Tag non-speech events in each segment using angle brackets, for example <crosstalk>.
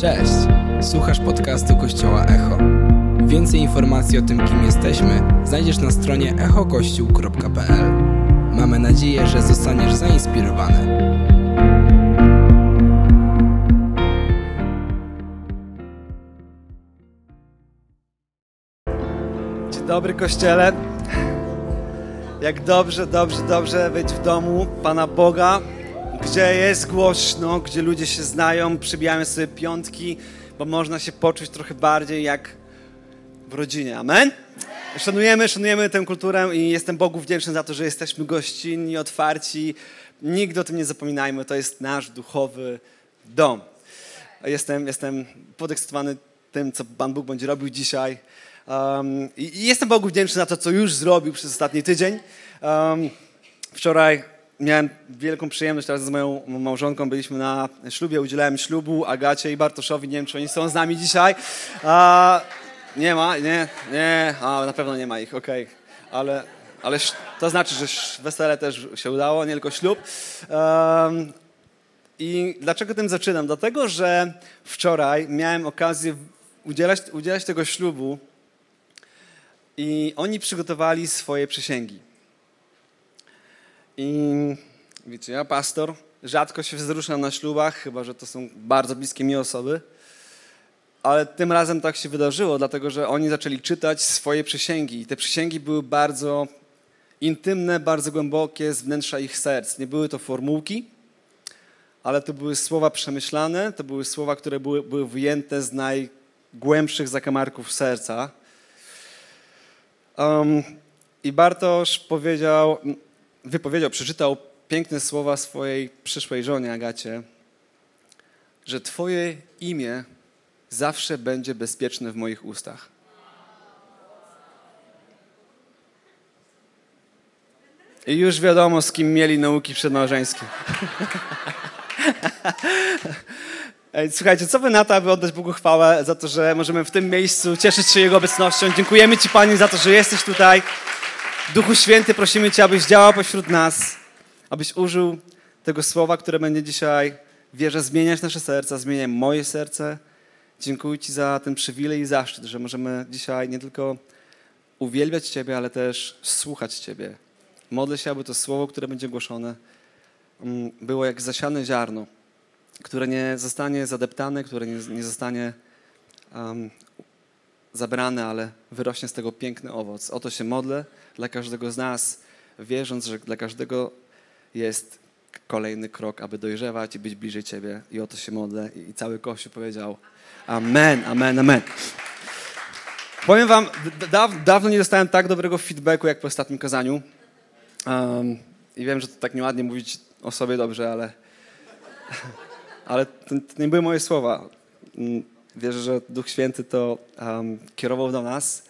Cześć! Słuchasz podcastu Kościoła Echo. Więcej informacji o tym, kim jesteśmy, znajdziesz na stronie echokościół.pl. Mamy nadzieję, że zostaniesz zainspirowany. Dzień dobry Kościele. Jak dobrze, dobrze, dobrze być w domu Pana Boga, gdzie jest głośno, gdzie ludzie się znają, przybijają sobie piątki, bo można się poczuć trochę bardziej jak w rodzinie. Amen? Szanujemy, szanujemy tę kulturę i jestem Bogu wdzięczny za to, że jesteśmy gościnni, otwarci. Nigdy o tym nie zapominajmy, to jest nasz duchowy dom. Jestem, jestem podekscytowany tym, co Pan Bóg będzie robił dzisiaj. Um, I jestem Bogu wdzięczny za to, co już zrobił przez ostatni tydzień. Um, wczoraj miałem wielką przyjemność teraz z moją małżonką. Byliśmy na ślubie, udzielałem ślubu Agacie i Bartoszowi. Nie wiem, czy oni są z nami dzisiaj. A, nie ma, nie, nie, a na pewno nie ma ich, okej. Okay. Ale, ale to znaczy, że wesele też się udało, nie tylko ślub. Um, I dlaczego tym zaczynam? Dlatego, że wczoraj miałem okazję udzielać, udzielać tego ślubu i oni przygotowali swoje przysięgi. I wiecie, ja pastor, rzadko się wzruszam na ślubach, chyba że to są bardzo bliskie mi osoby. Ale tym razem tak się wydarzyło, dlatego że oni zaczęli czytać swoje przysięgi. I te przysięgi były bardzo intymne, bardzo głębokie z wnętrza ich serc. Nie były to formułki, ale to były słowa przemyślane, to były słowa, które były, były wyjęte z najgłębszych zakamarków serca. Um, I Bartosz powiedział, wypowiedział, przeczytał piękne słowa swojej przyszłej żonie Agacie, że Twoje imię zawsze będzie bezpieczne w moich ustach. I już wiadomo, z kim mieli nauki przedmałżeńskie. <laughs> Słuchajcie, co wy na to, aby oddać Bogu chwałę za to, że możemy w tym miejscu cieszyć się Jego obecnością. Dziękujemy Ci, Pani, za to, że jesteś tutaj. Duchu Święty, prosimy Cię, abyś działał pośród nas, abyś użył tego słowa, które będzie dzisiaj, wierzę, zmieniać nasze serca, zmieniać moje serce. Dziękuję Ci za ten przywilej i zaszczyt, że możemy dzisiaj nie tylko uwielbiać Ciebie, ale też słuchać Ciebie. Modlę się, aby to słowo, które będzie głoszone, mm, było jak zasiane ziarno które nie zostanie zadeptane, które nie, nie zostanie zabrane, ale wyrośnie z tego piękny owoc. O to się modlę dla każdego z nas, wierząc, że dla każdego jest kolejny krok, aby dojrzewać i być bliżej Ciebie. I o to się modlę. I cały Kościół powiedział Amen, amen, amen. Powiem Wam, dawno nie dostałem tak dobrego feedbacku, jak po ostatnim kazaniu. Um, I wiem, że to tak nieładnie mówić o sobie dobrze, ale <laughs> ale to, nie były moje słowa. Wierzę, że Duch Święty to um, kierował do nas.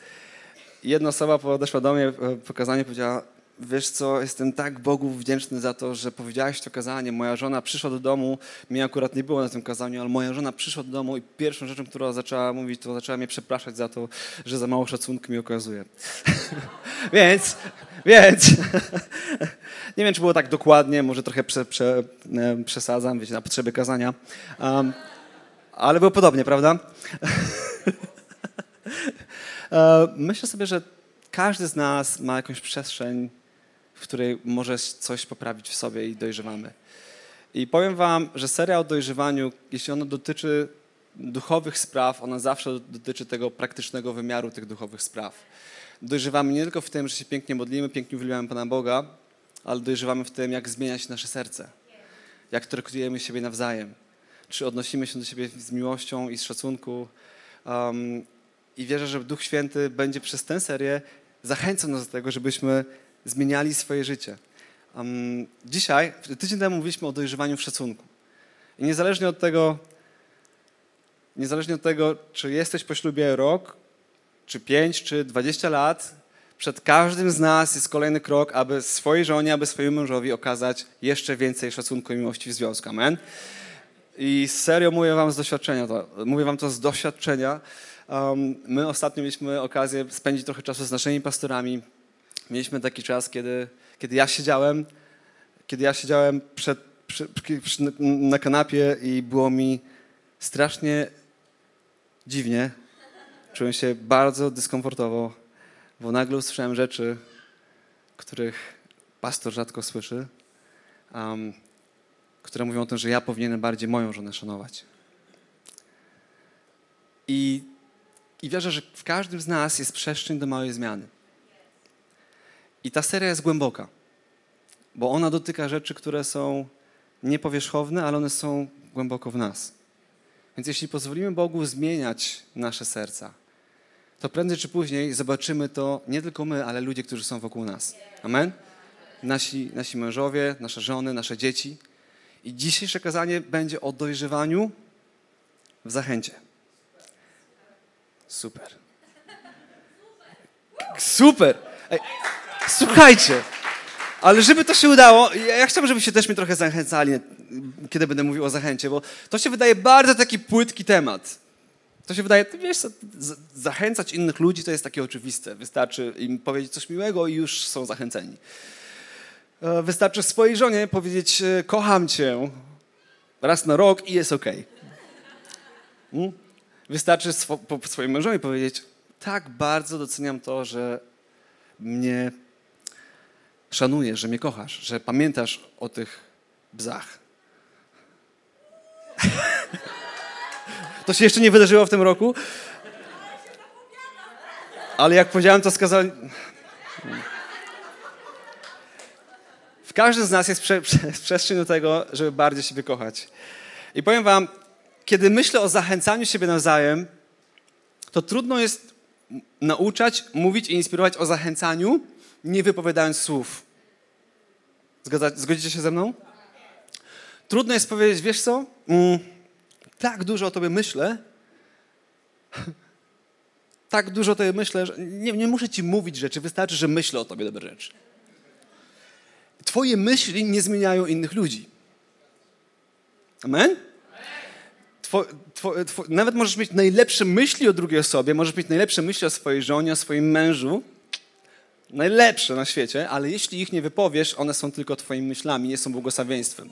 Jedna osoba podeszła do mnie e, po kazaniu powiedziała, wiesz co, jestem tak Bogu wdzięczny za to, że powiedziałeś to kazanie. Moja żona przyszła do domu, mnie akurat nie było na tym kazaniu, ale moja żona przyszła do domu i pierwszą rzeczą, którą zaczęła mówić, to zaczęła mnie przepraszać za to, że za mało szacunku mi okazuje. <laughs> więc, więc, <laughs> nie wiem, czy było tak dokładnie, może trochę prze, prze, przesadzam, wiecie, na potrzeby kazania, um, ale było podobnie, prawda? <laughs> E, myślę sobie, że każdy z nas ma jakąś przestrzeń, w której może coś poprawić w sobie i dojrzewamy. I powiem wam, że seria o dojrzewaniu, jeśli ono dotyczy duchowych spraw, ona zawsze dotyczy tego praktycznego wymiaru tych duchowych spraw. Dojrzewamy nie tylko w tym, że się pięknie modlimy, pięknie uwielbiamy Pana Boga, ale dojrzewamy w tym, jak zmienia się nasze serce, jak traktujemy siebie nawzajem, czy odnosimy się do siebie z miłością i z szacunku. Um, I wierzę, że Duch Święty będzie przez tę serię zachęcał nas do tego, żebyśmy zmieniali swoje życie. Um, dzisiaj, tydzień temu mówiliśmy o dojrzewaniu w szacunku. I niezależnie od tego, niezależnie od tego, czy jesteś po ślubie rok, czy pięć, czy dwadzieścia lat, przed każdym z nas jest kolejny krok, aby swojej żonie, aby swojemu mężowi okazać jeszcze więcej szacunku i miłości w związku. Amen. I serio mówię wam z doświadczenia to. Mówię wam to z doświadczenia. Um, my ostatnio mieliśmy okazję spędzić trochę czasu z naszymi pastorami. Mieliśmy taki czas, kiedy, kiedy ja siedziałem, kiedy ja siedziałem przed, przy, przy, na kanapie i było mi strasznie dziwnie. Czułem się bardzo dyskomfortowo, bo nagle usłyszałem rzeczy, których pastor rzadko słyszy, um, które mówią o tym, że ja powinienem bardziej moją żonę szanować. I, I wierzę, że w każdym z nas jest przestrzeń do małej zmiany. I ta seria jest głęboka, bo ona dotyka rzeczy, które są niepowierzchowne, ale one są głęboko w nas. Więc jeśli pozwolimy Bogu zmieniać nasze serca, to prędzej czy później zobaczymy to nie tylko my, ale ludzie, którzy są wokół nas. Amen? Nasi, nasi mężowie, nasze żony, nasze dzieci. I dzisiejsze kazanie będzie o dojrzewaniu w zachęcie. Super. Super. Ej, słuchajcie, ale żeby to się udało, ja chciałbym, żebyście też mnie trochę zachęcali, kiedy będę mówił o zachęcie, bo to się wydaje bardzo taki płytki temat. To się wydaje, wiesz, zachęcać innych ludzi to jest takie oczywiste. Wystarczy im powiedzieć coś miłego i już są zachęceni. E, wystarczy swojej żonie powiedzieć, e, kocham cię raz na rok i jest ok. Hmm? Wystarczy swo, po swojej mężowi powiedzieć, tak bardzo doceniam to, że mnie szanujesz, że mnie kochasz, że pamiętasz o tych bzach. <laughs> To się jeszcze nie wydarzyło w tym roku. Ale jak powiedziałem, to skazali. W każdym z nas jest prze, prze, <laughs> przestrzeń do tego, żeby bardziej siebie kochać. I powiem Wam, kiedy myślę o zachęcaniu siebie nawzajem, to trudno jest nauczać, mówić i inspirować o zachęcaniu, nie wypowiadając słów. Zgadza, zgodzicie się ze mną? Trudno jest powiedzieć, wiesz co? Mm, tak dużo o tobie myślę. <laughs> tak dużo o tobie myślę, że nie, nie muszę ci mówić rzeczy, wystarczy, że myślę o tobie dobre rzeczy. Twoje myśli nie zmieniają innych ludzi. Amen? Two, two, two, nawet możesz mieć najlepsze myśli o drugiej osobie, możesz mieć najlepsze myśli o swojej żonie, o swoim mężu, najlepsze na świecie, ale jeśli ich nie wypowiesz, one są tylko Twoimi myślami, nie są błogosławieństwem.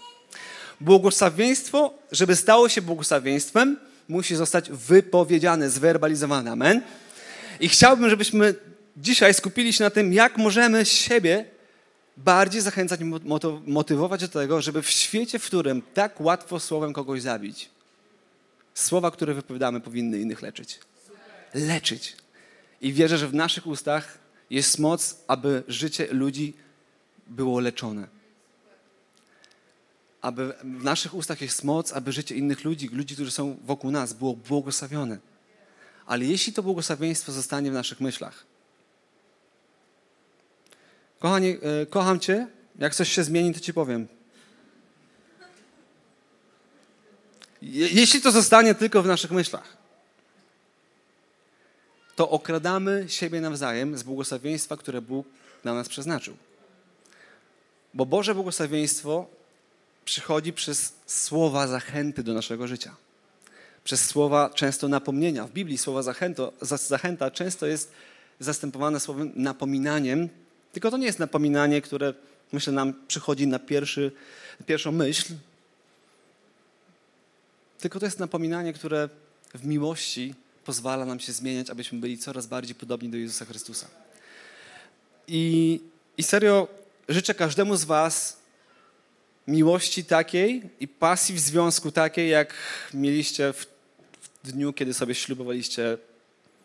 Błogosławieństwo, żeby stało się błogosławieństwem, musi zostać wypowiedziane, zwerbalizowane. Amen? I chciałbym, żebyśmy dzisiaj skupili się na tym, jak możemy siebie bardziej zachęcać, motywować do tego, żeby w świecie, w którym tak łatwo słowem kogoś zabić, słowa, które wypowiadamy, powinny innych leczyć. Leczyć. I wierzę, że w naszych ustach jest moc, aby życie ludzi było leczone. Aby w naszych ustach jest moc, aby życie innych ludzi, ludzi, którzy są wokół nas, było błogosławione. Ale jeśli to błogosławieństwo zostanie w naszych myślach, kochani, e, kocham Cię, jak coś się zmieni, to Ci powiem. Jeśli to zostanie tylko w naszych myślach, to okradamy siebie nawzajem z błogosławieństwa, które Bóg na nas przeznaczył. Bo Boże błogosławieństwo przychodzi przez słowa zachęty do naszego życia. Przez słowa często napomnienia. W Biblii słowa zachęta często jest zastępowane słowem napominaniem, tylko to nie jest napominanie, które myślę nam przychodzi na pierwszy, pierwszą myśl, tylko to jest napominanie, które w miłości pozwala nam się zmieniać, abyśmy byli coraz bardziej podobni do Jezusa Chrystusa. I, i serio życzę każdemu z Was miłości takiej i pasji w związku takiej, jak mieliście w, w dniu, kiedy sobie ślubowaliście,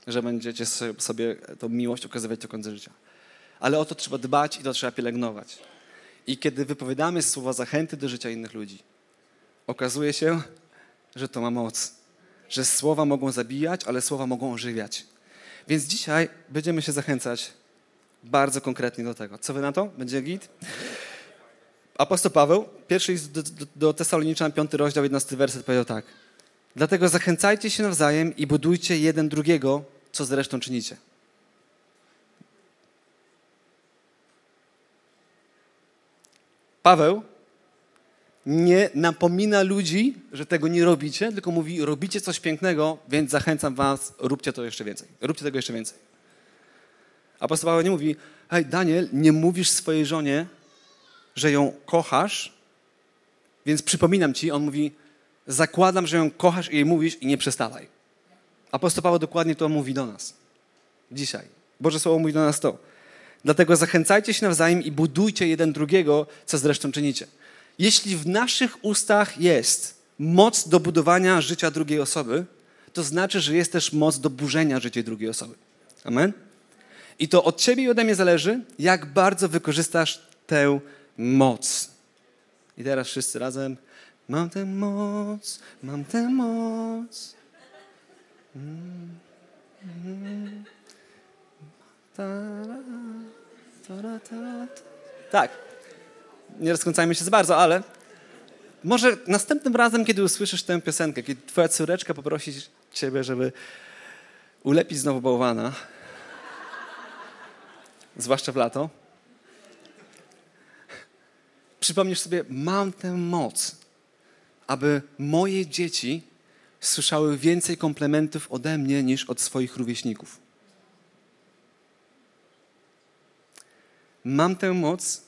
że będziecie sobie tą miłość okazywać do końca życia. Ale o to trzeba dbać i to trzeba pielęgnować. I kiedy wypowiadamy słowa zachęty do życia innych ludzi, okazuje się, że to ma moc że słowa mogą zabijać, ale słowa mogą ożywiać. Więc dzisiaj będziemy się zachęcać bardzo konkretnie do tego. Co wy na to? Będzie git? Apostoł Paweł, pierwszy list do, do, do Tesaloniczan, piąty rozdział, 11 werset powiedział tak. Dlatego zachęcajcie się nawzajem i budujcie jeden drugiego, co zresztą czynicie. Paweł nie napomina ludzi, że tego nie robicie, tylko mówi, robicie coś pięknego, więc zachęcam was, róbcie to jeszcze więcej. Róbcie tego jeszcze więcej. Apostoł Paweł nie mówi, hej Daniel, nie mówisz swojej żonie, że ją kochasz, więc przypominam ci, on mówi, zakładam, że ją kochasz i jej mówisz i nie przestawaj. Apostoł Paweł dokładnie to mówi do nas. Dzisiaj. Boże Słowo mówi do nas to. Dlatego zachęcajcie się nawzajem i budujcie jeden drugiego, co zresztą czynicie. Jeśli w naszych ustach jest moc do budowania życia drugiej osoby, to znaczy, że jest też moc do burzenia życia drugiej osoby. Amen? I to od ciebie i ode mnie zależy, jak bardzo wykorzystasz tę moc. I teraz wszyscy razem. Mam tę moc, mam tę moc. Mm, mm, tak. Nie rozkręcajmy się za bardzo, ale może następnym razem, kiedy usłyszysz tę piosenkę, kiedy twoja córeczka poprosi ciebie, żeby ulepić znowu bałwana, zwłaszcza w lato, przypomnisz sobie, mam tę moc, aby moje dzieci słyszały więcej komplementów ode mnie niż od swoich rówieśników. Mam tę moc,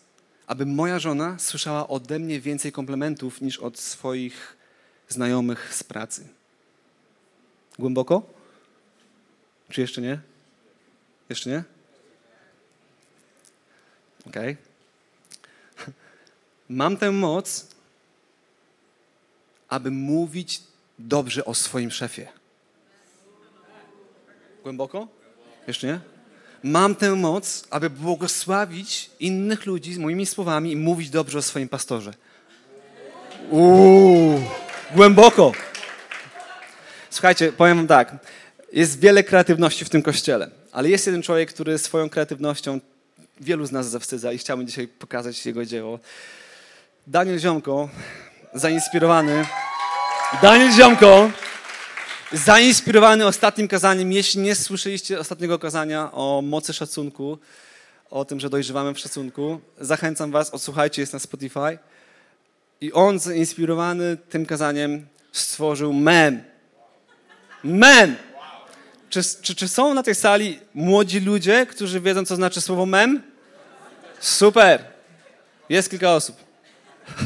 aby moja żona słyszała ode mnie więcej komplementów niż od swoich znajomych z pracy. Głęboko? Czy jeszcze nie? Jeszcze nie? Okay. <laughs> Mam tę moc, aby mówić dobrze o swoim szefie. Głęboko? Jeszcze nie? Mam tę moc, aby błogosławić innych ludzi moimi słowami i mówić dobrze o swoim pastorze. Uuu, głęboko. Słuchajcie, powiem wam tak. Jest wiele kreatywności w tym kościele, ale jest jeden człowiek, który swoją kreatywnością wielu z nas zawstydza i chciałbym dzisiaj pokazać jego dzieło. Daniel Ziomko, zainspirowany. Daniel Ziomko, zainspirowany ostatnim kazaniem. Jeśli nie słyszeliście ostatniego kazania o mocy szacunku, o tym, że dojrzewamy w szacunku, zachęcam was, odsłuchajcie, jest na Spotify. I on zainspirowany tym kazaniem stworzył mem. Mem! Czy, czy, czy są na tej sali młodzi ludzie, którzy wiedzą, co znaczy słowo mem? Super! Jest kilka osób. <laughs>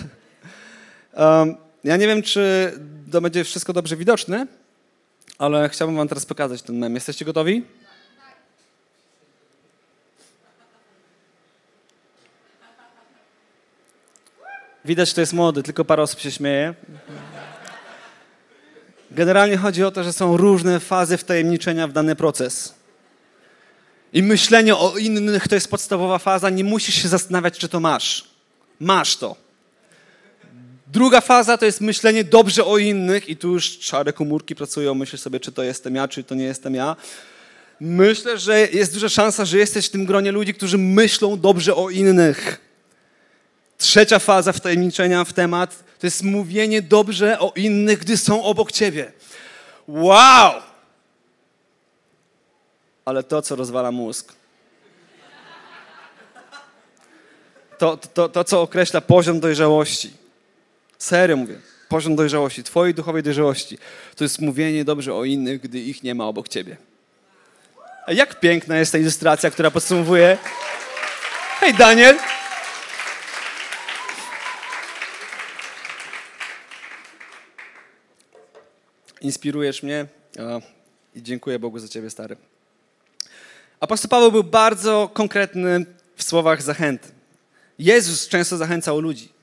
Um, ja nie wiem, czy to będzie wszystko dobrze widoczne, ale chciałbym wam teraz pokazać ten mem. Jesteście gotowi? Widać, że to jest młody, tylko parę osób się śmieje. Generalnie chodzi o to, że są różne fazy wtajemniczenia w dany proces. I myślenie o innych to jest podstawowa faza. Nie musisz się zastanawiać, czy to masz. Masz to. Druga faza to jest myślenie dobrze o innych i tu już szare komórki pracują, myślisz sobie, czy to jestem ja, czy to nie jestem ja. Myślę, że jest duża szansa, że jesteś w tym gronie ludzi, którzy myślą dobrze o innych. Trzecia faza wtajemniczenia w temat to jest mówienie dobrze o innych, gdy są obok ciebie. Wow! Ale to, co rozwala mózg, to, to, to co określa poziom dojrzałości. Serio mówię. Poziom dojrzałości, twojej duchowej dojrzałości, to jest mówienie dobrze o innych, gdy ich nie ma obok ciebie. A jak piękna jest ta ilustracja, która podsumowuje. Hej, Daniel! Inspirujesz mnie i dziękuję Bogu za ciebie, stary. Apostoł Paweł był bardzo konkretny w słowach zachęty. Jezus często zachęcał ludzi.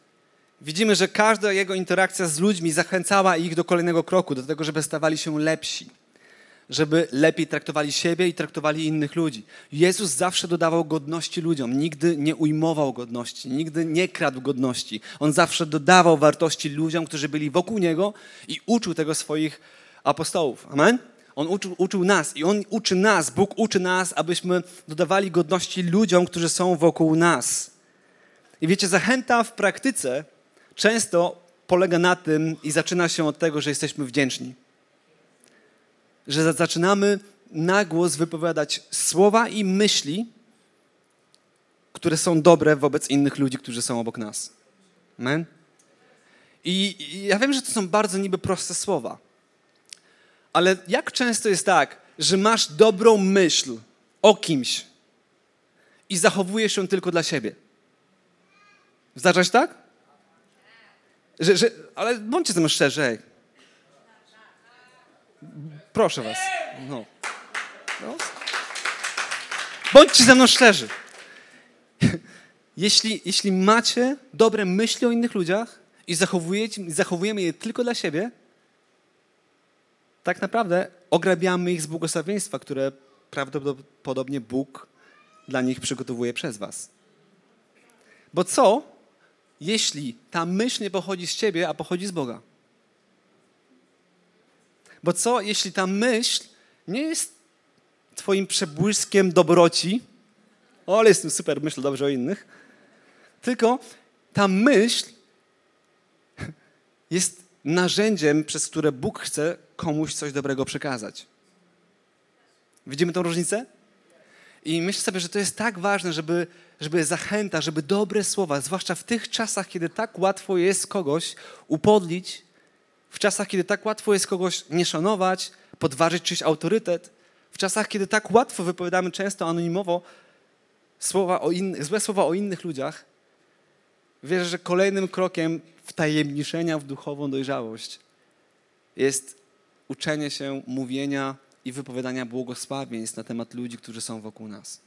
Widzimy, że każda jego interakcja z ludźmi zachęcała ich do kolejnego kroku, do tego, żeby stawali się lepsi, żeby lepiej traktowali siebie i traktowali innych ludzi. Jezus zawsze dodawał godności ludziom, nigdy nie ujmował godności, nigdy nie kradł godności. On zawsze dodawał wartości ludziom, którzy byli wokół niego i uczył tego swoich apostołów. Amen? On uczył, uczył nas i On uczy nas, Bóg uczy nas, abyśmy dodawali godności ludziom, którzy są wokół nas. I wiecie, zachęta w praktyce często polega na tym i zaczyna się od tego, że jesteśmy wdzięczni. Że zaczynamy na głos wypowiadać słowa i myśli, które są dobre wobec innych ludzi, którzy są obok nas. Amen? I, I ja wiem, że to są bardzo niby proste słowa, ale jak często jest tak, że masz dobrą myśl o kimś i zachowujesz ją tylko dla siebie? Zdarza się tak? Że, że, ale bądźcie ze mną szczerzy. Proszę was. No. no. Bądźcie ze mną szczerzy. Jeśli, jeśli macie dobre myśli o innych ludziach i zachowujemy je tylko dla siebie, tak naprawdę ograbiamy ich z błogosławieństwa, które prawdopodobnie Bóg dla nich przygotowuje przez was. Bo co, jeśli ta myśl nie pochodzi z ciebie, a pochodzi z Boga? Bo co, jeśli ta myśl nie jest twoim przebłyskiem dobroci, o, ale jestem super, myślę dobrze o innych, tylko ta myśl jest narzędziem, przez które Bóg chce komuś coś dobrego przekazać. Widzimy tą różnicę? I myślę sobie, że to jest tak ważne, żeby, żeby zachęta, żeby dobre słowa, zwłaszcza w tych czasach, kiedy tak łatwo jest kogoś upodlić, w czasach, kiedy tak łatwo jest kogoś nie szanować, podważyć czyjś autorytet, w czasach, kiedy tak łatwo wypowiadamy często anonimowo słowa o innych, złe słowa o innych ludziach, wierzę, że kolejnym krokiem wtajemniczenia w duchową dojrzałość jest uczenie się mówienia i wypowiadania błogosławieństw na temat ludzi, którzy są wokół nas.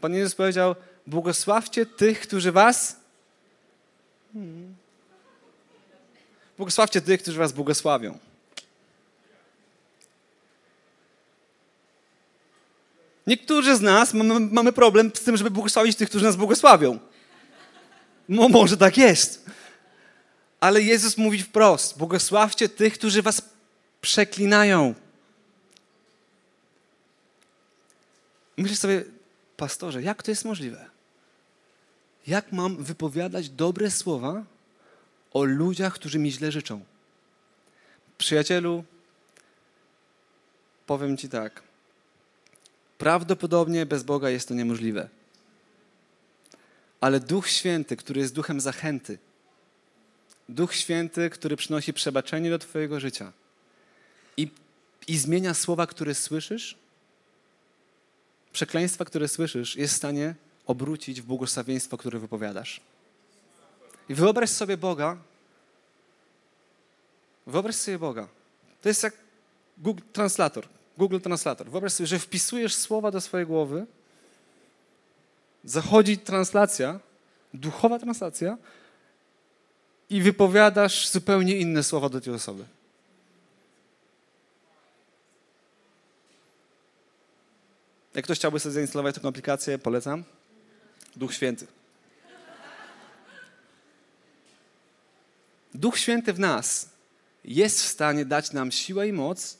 Pan Jezus powiedział: Błogosławcie tych, którzy was. Hmm. Błogosławcie tych, którzy was błogosławią. Niektórzy z nas mamy, mamy problem z tym, żeby błogosławić tych, którzy nas błogosławią. No, może tak jest. Ale Jezus mówi wprost: błogosławcie tych, którzy was przeklinają. Myślę sobie, pastorze, jak to jest możliwe? Jak mam wypowiadać dobre słowa o ludziach, którzy mi źle życzą? Przyjacielu, powiem ci tak. Prawdopodobnie bez Boga jest to niemożliwe. Ale Duch Święty, który jest duchem zachęty, Duch Święty, który przynosi przebaczenie do Twojego życia i, i zmienia słowa, które słyszysz, przekleństwa, które słyszysz, jest w stanie obrócić w błogosławieństwo, które wypowiadasz. I wyobraź sobie Boga. Wyobraź sobie Boga. To jest jak Google Translator. Google Translator. Wyobraź sobie, że wpisujesz słowa do swojej głowy, zachodzi translacja, duchowa translacja i wypowiadasz zupełnie inne słowa do tej osoby. Jak ktoś chciałby sobie zainstalować taką aplikację, polecam. Duch Święty. Duch Święty w nas jest w stanie dać nam siłę i moc,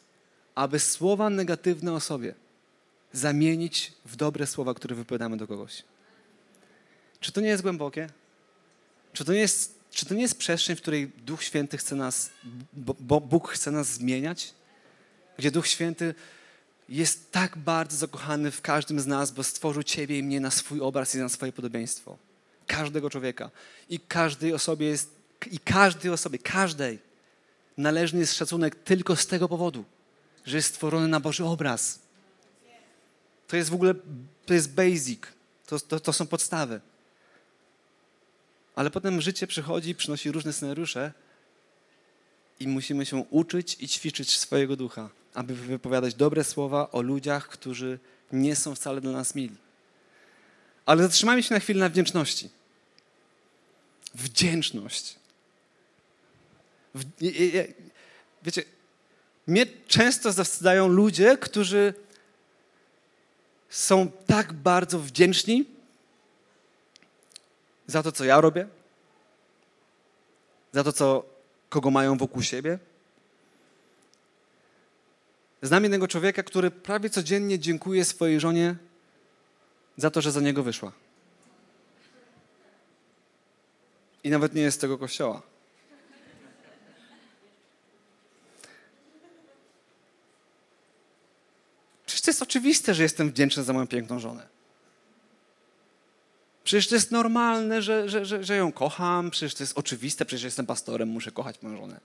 aby słowa negatywne o sobie zamienić w dobre słowa, które wypowiadamy do kogoś. Czy to nie jest głębokie? Czy to nie jest, czy to nie jest przestrzeń, w której Duch Święty chce nas, bo Bóg chce nas zmieniać? Gdzie Duch Święty jest tak bardzo zakochany w każdym z nas, bo stworzył Ciebie i mnie na swój obraz i na swoje podobieństwo. Każdego człowieka. I każdej osobie jest, i każdej osobie, każdej należny jest szacunek tylko z tego powodu, że jest stworzony na Boży obraz. To jest w ogóle, to jest basic. To, to, to są podstawy. Ale potem życie przychodzi, przynosi różne scenariusze i musimy się uczyć i ćwiczyć swojego ducha, aby wypowiadać dobre słowa o ludziach, którzy nie są wcale dla nas mili. Ale zatrzymajmy się na chwilę na wdzięczności. Wdzięczność. Wiecie, mnie często zawstydzają ludzie, którzy są tak bardzo wdzięczni za to, co ja robię, za to, co, kogo mają wokół siebie. Znam jednego człowieka, który prawie codziennie dziękuje swojej żonie za to, że za niego wyszła. I nawet nie jest z tego kościoła. Przecież to jest oczywiste, że jestem wdzięczny za moją piękną żonę. Przecież to jest normalne, że, że, że, że ją kocham, przecież to jest oczywiste, przecież jestem pastorem, muszę kochać moją żonę.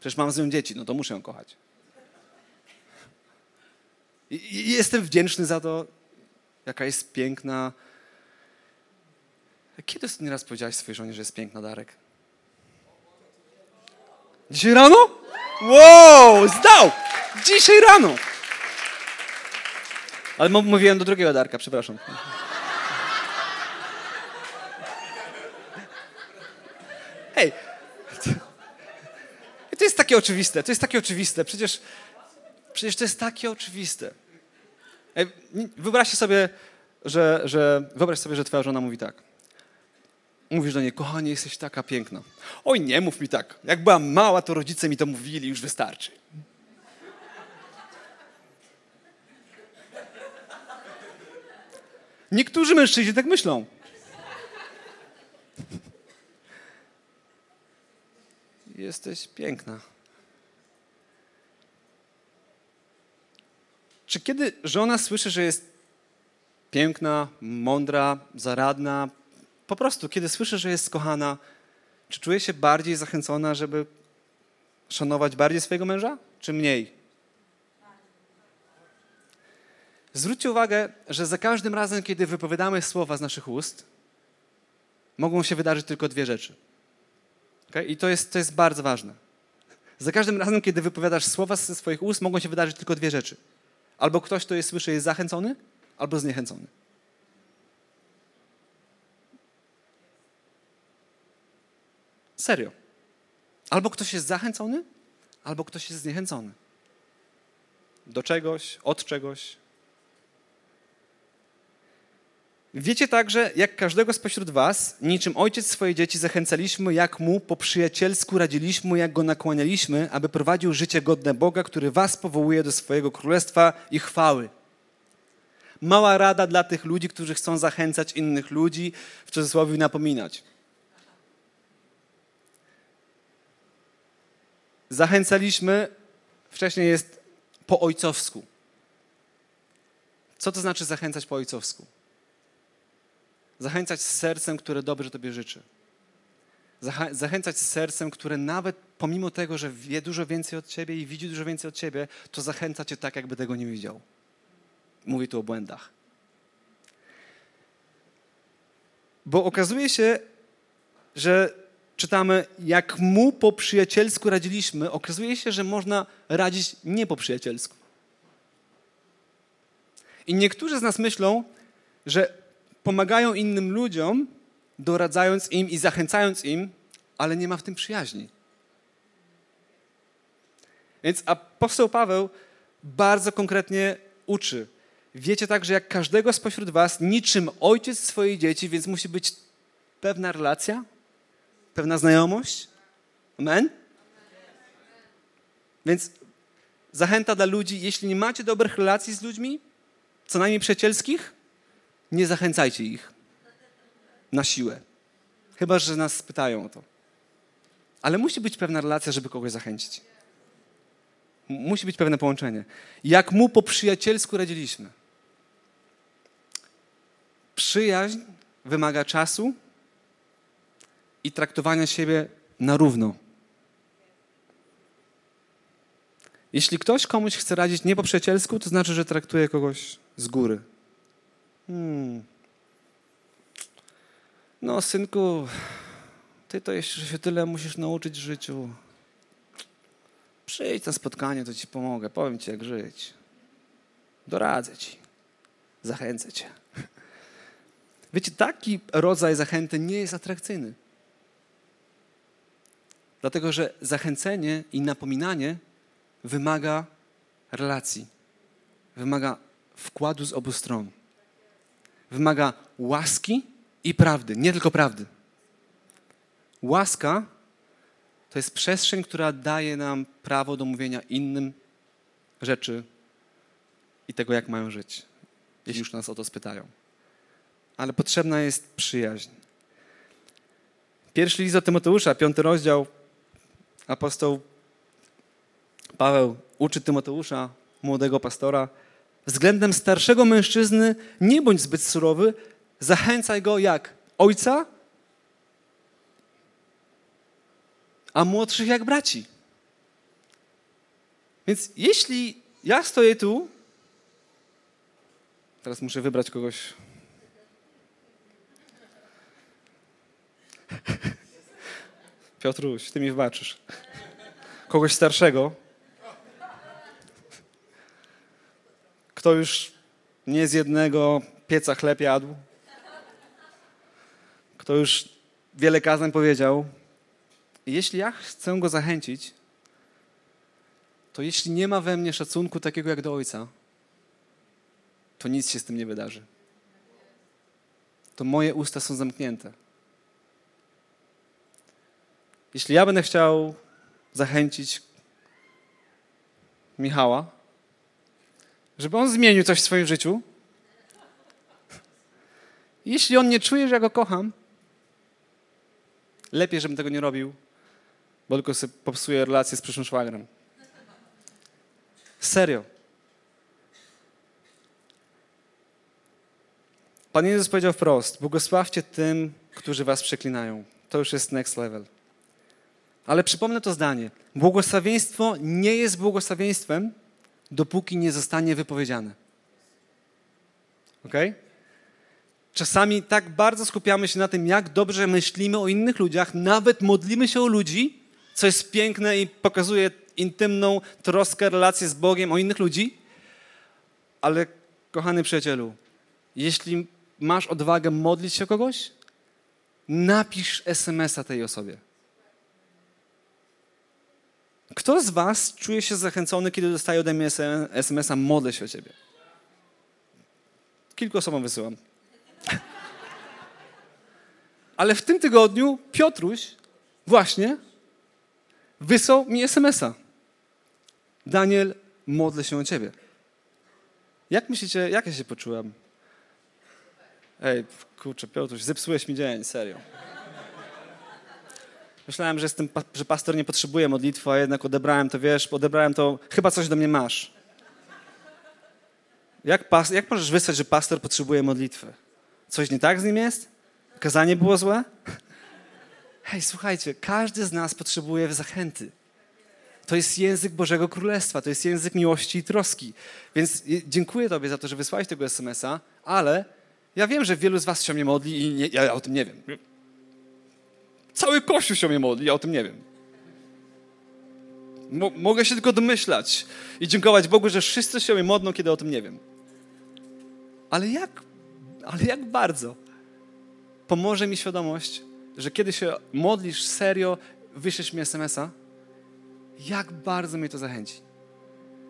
Przecież mam z nią dzieci, no to muszę ją kochać. I, jestem wdzięczny za to, jaka jest piękna. Kiedy ostatni raz powiedziałeś swojej żonie, że jest piękna, Darek? Dzisiaj rano? Wow, zdał! Dzisiaj rano! Ale mówiłem do drugiego Darka, przepraszam. Hej! To jest takie oczywiste, to jest takie oczywiste. Przecież, przecież to jest takie oczywiste. Wyobraźcie sobie, że, że, wyobraź sobie, że twoja żona mówi tak. Mówisz do niej, kochanie, jesteś taka piękna. Oj, nie mów mi tak. Jak byłam mała, to rodzice mi to mówili, już wystarczy. Niektórzy mężczyźni tak myślą. Jesteś piękna. Czy kiedy żona słyszy, że jest piękna, mądra, zaradna, po prostu kiedy słyszy, że jest kochana, czy czuje się bardziej zachęcona, żeby szanować bardziej swojego męża, czy mniej? Zwróćcie uwagę, że za każdym razem, kiedy wypowiadamy słowa z naszych ust, mogą się wydarzyć tylko dwie rzeczy. Okay? I to jest, to jest bardzo ważne. Za każdym razem, kiedy wypowiadasz słowa ze swoich ust, mogą się wydarzyć tylko dwie rzeczy. Albo ktoś, kto je słyszy, jest zachęcony, albo zniechęcony. Serio. Albo ktoś jest zachęcony, albo ktoś jest zniechęcony. Do czegoś, od czegoś, Wiecie także, jak każdego spośród was, niczym ojciec swoje dzieci zachęcaliśmy, jak mu po przyjacielsku radziliśmy, jak go nakłanialiśmy, aby prowadził życie godne Boga, który was powołuje do swojego królestwa i chwały. Mała rada dla tych ludzi, którzy chcą zachęcać innych ludzi, w cudzysłowie napominać. Zachęcaliśmy, wcześniej jest po ojcowsku. Co to znaczy zachęcać po ojcowsku? Zachęcać z sercem, które dobrze Tobie życzy. Zachęcać z sercem, które nawet pomimo tego, że wie dużo więcej od Ciebie i widzi dużo więcej od Ciebie, to zachęca Cię tak, jakby tego nie widział. Mówię tu o błędach. Bo okazuje się, że czytamy, jak mu po przyjacielsku radziliśmy, okazuje się, że można radzić nie po przyjacielsku. I niektórzy z nas myślą, że pomagają innym ludziom, doradzając im i zachęcając im, ale nie ma w tym przyjaźni. Więc apostoł Paweł bardzo konkretnie uczy. Wiecie także, jak każdego spośród was, niczym ojciec swojej dzieci, więc musi być pewna relacja, pewna znajomość. Amen? Więc zachęta dla ludzi, jeśli nie macie dobrych relacji z ludźmi, co najmniej przyjacielskich, nie zachęcajcie ich na siłę. Chyba, że nas spytają o to. Ale musi być pewna relacja, żeby kogoś zachęcić. Musi być pewne połączenie. Jak mu po przyjacielsku radziliśmy. Przyjaźń wymaga czasu i traktowania siebie na równo. Jeśli ktoś komuś chce radzić nie po przyjacielsku, to znaczy, że traktuje kogoś z góry, Hmm. No, synku, ty to jeszcze się tyle musisz nauczyć w życiu. Przyjdź na spotkanie, to ci pomogę. Powiem ci, jak żyć. Doradzę ci. Zachęcę cię. <laughs> Wiecie, taki rodzaj zachęty nie jest atrakcyjny. Dlatego, że zachęcenie i napominanie wymaga relacji, wymaga wkładu z obu stron wymaga łaski i prawdy, nie tylko prawdy. Łaska to jest przestrzeń, która daje nam prawo do mówienia innym rzeczy i tego, jak mają żyć, jeśli już nas o to spytają. Ale potrzebna jest przyjaźń. Pierwszy list do Tymoteusza, piąty rozdział, apostoł Paweł uczy Tymoteusza, młodego pastora, względem starszego mężczyzny nie bądź zbyt surowy, zachęcaj go jak ojca, a młodszych jak braci. Więc jeśli ja stoję tu, teraz muszę wybrać kogoś. <laughs> Piotruś, ty mi wybaczysz. kogoś starszego, kto już nie z jednego pieca chleb jadł, kto już wiele kazań powiedział. Jeśli ja chcę go zachęcić, to jeśli nie ma we mnie szacunku takiego jak do ojca, to nic się z tym nie wydarzy. To moje usta są zamknięte. Jeśli ja będę chciał zachęcić Michała, żeby on zmienił coś w swoim życiu, jeśli on nie czuje, że ja go kocham, lepiej, żebym tego nie robił, bo tylko sobie popsuję relację z przyszłym szwagrem. Serio. Pan Jezus powiedział wprost: Błogosławcie tym, którzy was przeklinają. To już jest next level. Ale przypomnę to zdanie. Błogosławieństwo nie jest błogosławieństwem, dopóki nie zostanie wypowiedziane. Ok? Czasami tak bardzo skupiamy się na tym, jak dobrze myślimy o innych ludziach, nawet modlimy się o ludzi, co jest piękne i pokazuje intymną troskę, relację z Bogiem o innych ludzi. Ale, kochany przyjacielu, jeśli masz odwagę modlić się o kogoś, napisz SMS-a tej osobie. Kto z Was czuje się zachęcony, kiedy dostaje ode mnie SMS-a, modlę się o Ciebie? Kilku osobom wysyłam. <laughs> Ale w tym tygodniu Piotruś właśnie wysłał mi SMS-a. Daniel, modlę się o Ciebie. Jak myślicie, jak ja się poczułem? Ej, kurczę, Piotruś, zepsułeś mi dzień, serio. Myślałem, że, jestem, że pastor nie potrzebuje modlitwy, a jednak odebrałem to, wiesz, odebrałem to, chyba coś do mnie masz. Jak, pas, jak możesz wysłać, że pastor potrzebuje modlitwy? Coś nie tak z nim jest? Kazanie było złe? Hej, słuchajcie, każdy z nas potrzebuje zachęty. To jest język Bożego Królestwa, to jest język miłości i troski. Więc dziękuję Tobie za to, że wysłałeś tego SMS-a, ale ja wiem, że wielu z Was się mnie modli i nie, ja o tym nie wiem. Cały Kościół się mnie modli, ja o tym nie wiem. mogę się tylko domyślać i dziękować Bogu, że wszyscy się mnie modlą, kiedy o tym nie wiem. Ale jak, ale jak bardzo pomoże mi świadomość, że kiedy się modlisz serio, wyślesz mi SMS-a, jak bardzo mnie to zachęci.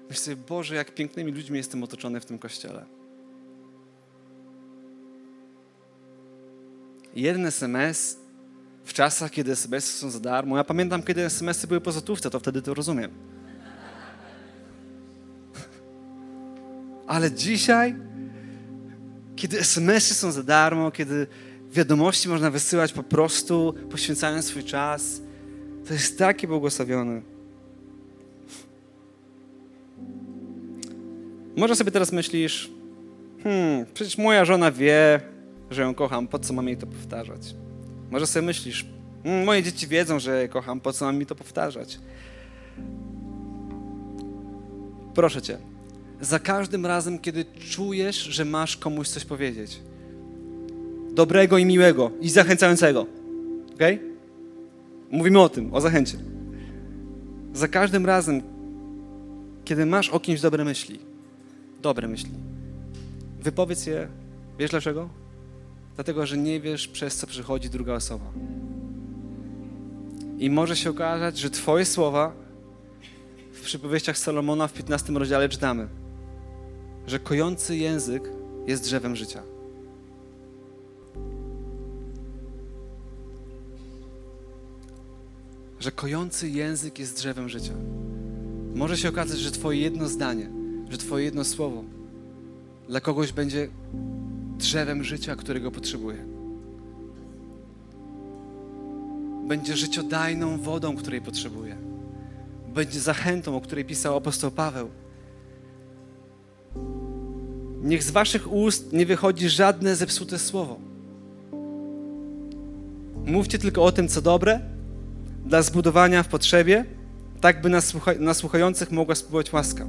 Myślę sobie, Boże, jak pięknymi ludźmi jestem otoczony w tym kościele. Jeden SMS w czasach, kiedy SMS-y są za darmo. Ja pamiętam, kiedy SMS-y były po złotówce, to wtedy to rozumiem. Ale dzisiaj, kiedy SMS-y są za darmo, kiedy wiadomości można wysyłać po prostu, poświęcając swój czas, to jest takie błogosławione. Może sobie teraz myślisz, hmm, przecież moja żona wie, że ją kocham, po co mam jej to powtarzać? Może sobie myślisz, mm, moje dzieci wiedzą, że je kocham, po co mam mi to powtarzać? Proszę cię, za każdym razem, kiedy czujesz, że masz komuś coś powiedzieć, dobrego i miłego i zachęcającego, ok? Mówimy o tym, o zachęcie. Za każdym razem, kiedy masz o kimś dobre myśli, dobre myśli, wypowiedz je, wiesz dlaczego? Dlatego że nie wiesz, przez co przychodzi druga osoba. I może się okazać, że Twoje słowa w przypowieściach Salomona w 15 rozdziale czytamy, że kojący język jest drzewem życia. Że kojący język jest drzewem życia. Może się okazać, że Twoje jedno zdanie, że Twoje jedno słowo dla kogoś będzie drzewem życia, którego potrzebuje. Będzie życiodajną wodą, której potrzebuje. Będzie zachętą, o której pisał apostoł Paweł. Niech z waszych ust nie wychodzi żadne zepsute słowo. Mówcie tylko o tym, co dobre, dla zbudowania w potrzebie, tak by na, słuchających mogła spływać łaska.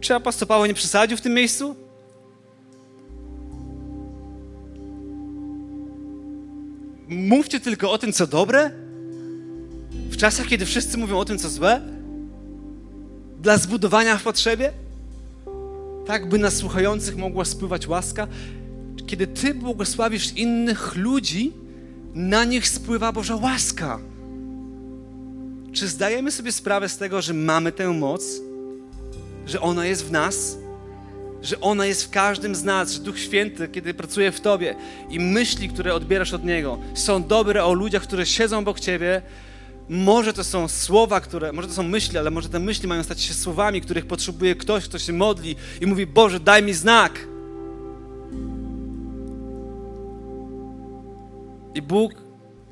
Czy apostoł Paweł nie przesadził w tym miejscu? Mówcie tylko o tym, co dobre? W czasach, kiedy wszyscy mówią o tym, co złe, dla zbudowania w potrzebie, tak by na słuchających mogła spływać łaska, kiedy Ty błogosławisz innych ludzi, na nich spływa Boża łaska. Czy zdajemy sobie sprawę z tego, że mamy tę moc, że ona jest w nas, że ona jest w każdym z nas, że Duch Święty, kiedy pracuje w Tobie i myśli, które odbierasz od Niego, są dobre o ludziach, które siedzą obok Ciebie, może to są słowa, które, może to są myśli, ale może te myśli mają stać się słowami, których potrzebuje ktoś, kto się modli i mówi: Boże, daj mi znak. I Bóg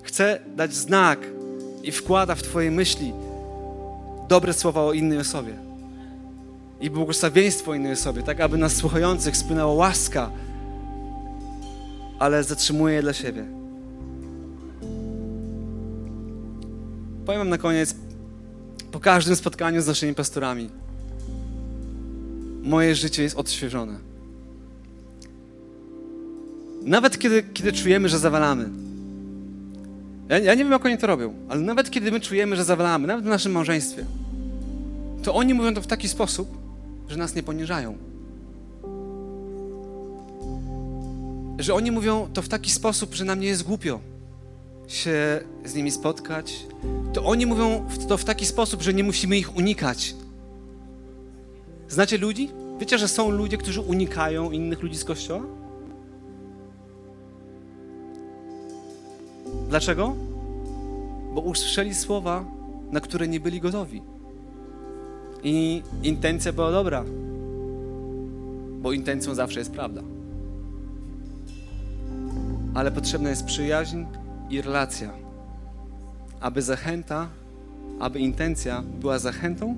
chce dać znak i wkłada w Twoje myśli dobre słowa o innej osobie i błogosławieństwo innej osobie, tak aby nas słuchających spłynęła łaska, ale zatrzymuje je dla siebie. Powiem na koniec, po każdym spotkaniu z naszymi pastorami, moje życie jest odświeżone. Nawet kiedy, kiedy czujemy, że zawalamy. Ja, ja nie wiem, jak oni to robią, ale nawet kiedy my czujemy, że zawalamy, nawet w naszym małżeństwie, to oni mówią to w taki sposób, że nas nie poniżają. Że oni mówią to w taki sposób, że nam nie jest głupio się z nimi spotkać. To oni mówią to w taki sposób, że nie musimy ich unikać. Znacie ludzi? Wiecie, że są ludzie, którzy unikają innych ludzi z kościoła? Dlaczego? Bo usłyszeli słowa, na które nie byli gotowi. I intencja była dobra, bo intencją zawsze jest prawda. Ale potrzebna jest przyjaźń i relacja, aby zachęta, aby intencja była zachętą,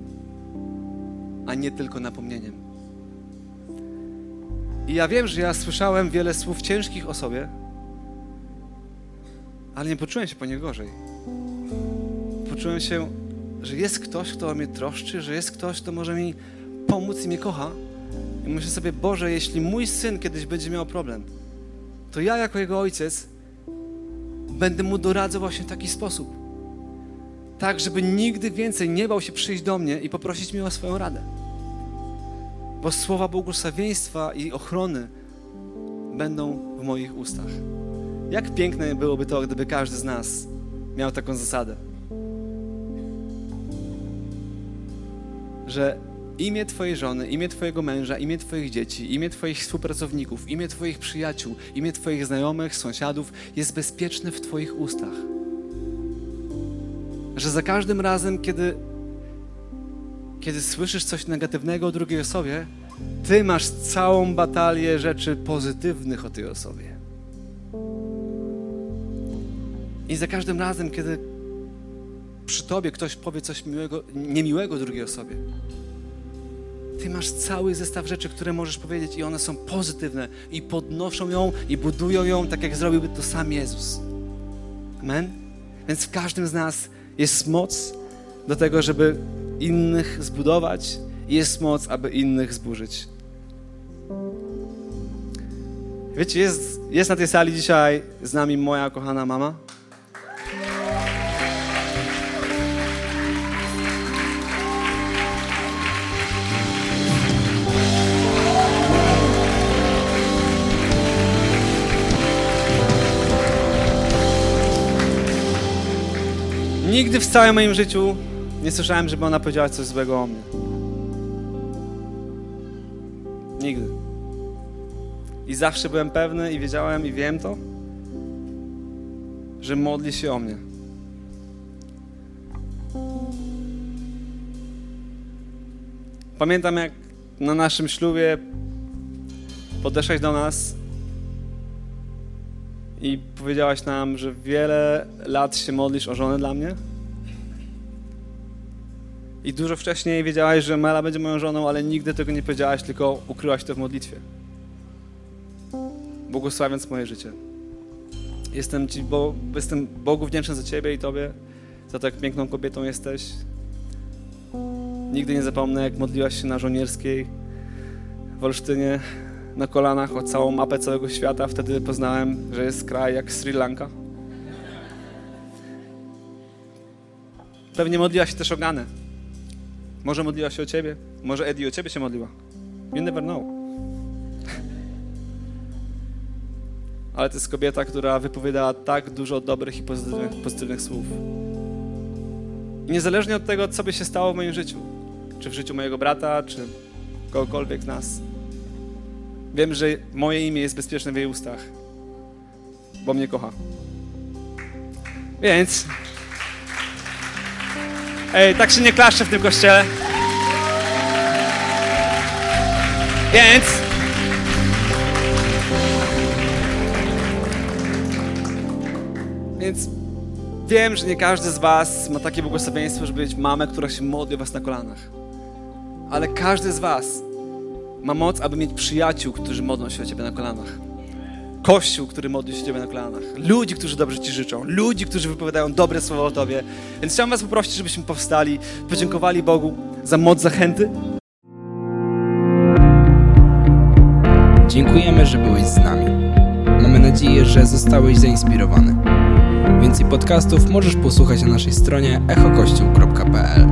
a nie tylko napomnieniem. I ja wiem, że ja słyszałem wiele słów ciężkich o sobie, ale nie poczułem się po nie gorzej. Poczułem się że jest ktoś, kto o mnie troszczy, że jest ktoś, kto może mi pomóc i mnie kocha. I myślę sobie, Boże, jeśli mój syn kiedyś będzie miał problem, to ja jako jego ojciec będę mu doradzał właśnie w taki sposób. Tak, żeby nigdy więcej nie bał się przyjść do mnie i poprosić mnie o swoją radę. Bo słowa błogosławieństwa i ochrony będą w moich ustach. Jak piękne byłoby to, gdyby każdy z nas miał taką zasadę. Że imię Twojej żony, imię Twojego męża, imię Twoich dzieci, imię Twoich współpracowników, imię Twoich przyjaciół, imię Twoich znajomych, sąsiadów jest bezpieczne w Twoich ustach. Że za każdym razem, kiedy, kiedy słyszysz coś negatywnego o drugiej osobie, Ty masz całą batalię rzeczy pozytywnych o tej osobie. I za każdym razem, kiedy przy tobie ktoś powie coś miłego, niemiłego drugiej osobie, ty masz cały zestaw rzeczy, które możesz powiedzieć i one są pozytywne i podnoszą ją i budują ją tak, jak zrobiłby to sam Jezus. Amen? Więc w każdym z nas jest moc do tego, żeby innych zbudować i jest moc, aby innych zburzyć. Wiecie, jest, jest na tej sali dzisiaj z nami moja kochana mama. Nigdy w całym moim życiu nie słyszałem, żeby ona powiedziała coś złego o mnie. Nigdy. I zawsze byłem pewny i wiedziałem i wiem to, że modli się o mnie. Pamiętam, jak na naszym ślubie podeszłaś do nas i powiedziałaś nam, że wiele lat się modlisz o żonę dla mnie. I dużo wcześniej wiedziałaś, że Mela będzie moją żoną, ale nigdy tego nie powiedziałaś, tylko ukryłaś to w modlitwie. Błogosławiąc moje życie. Jestem, ci, bo, jestem Bogu wdzięczny za Ciebie i Tobie, za to, jak piękną kobietą jesteś. Nigdy nie zapomnę, jak modliłaś się na żołnierskiej w Olsztynie na kolanach o całą mapę całego świata. Wtedy poznałem, że jest kraj jak Sri Lanka. Pewnie modliła się też o Ganę. Może modliła się o ciebie. Może Eddie o ciebie się modliła. You never know. Ale to jest kobieta, która wypowiadała tak dużo dobrych i pozytywnych, pozytywnych słów. Niezależnie od tego, co by się stało w moim życiu, czy w życiu mojego brata, czy kogokolwiek z nas, wiem, że moje imię jest bezpieczne w jej ustach, bo mnie kocha. Więc... Ej, tak się nie klaszcze w tym kościele. Więc... Więc wiem, że nie każdy z was ma takie błogosławieństwo, żeby mieć mamę, która się modli o was na kolanach. Ale każdy z was ma moc, aby mieć przyjaciół, którzy modlą się o ciebie na kolanach. Kościół, który modli się o ciebie na kolanach. Ludzi, którzy dobrze ci życzą. Ludzi, którzy wypowiadają dobre słowa o tobie. Więc chciałem was poprosić, żebyśmy powstali, podziękowali Bogu za moc zachęty. Dziękujemy, że byłeś z nami. Mamy nadzieję, że zostałeś zainspirowany. Więcej podcastów możesz posłuchać na naszej stronie echokościół.pl.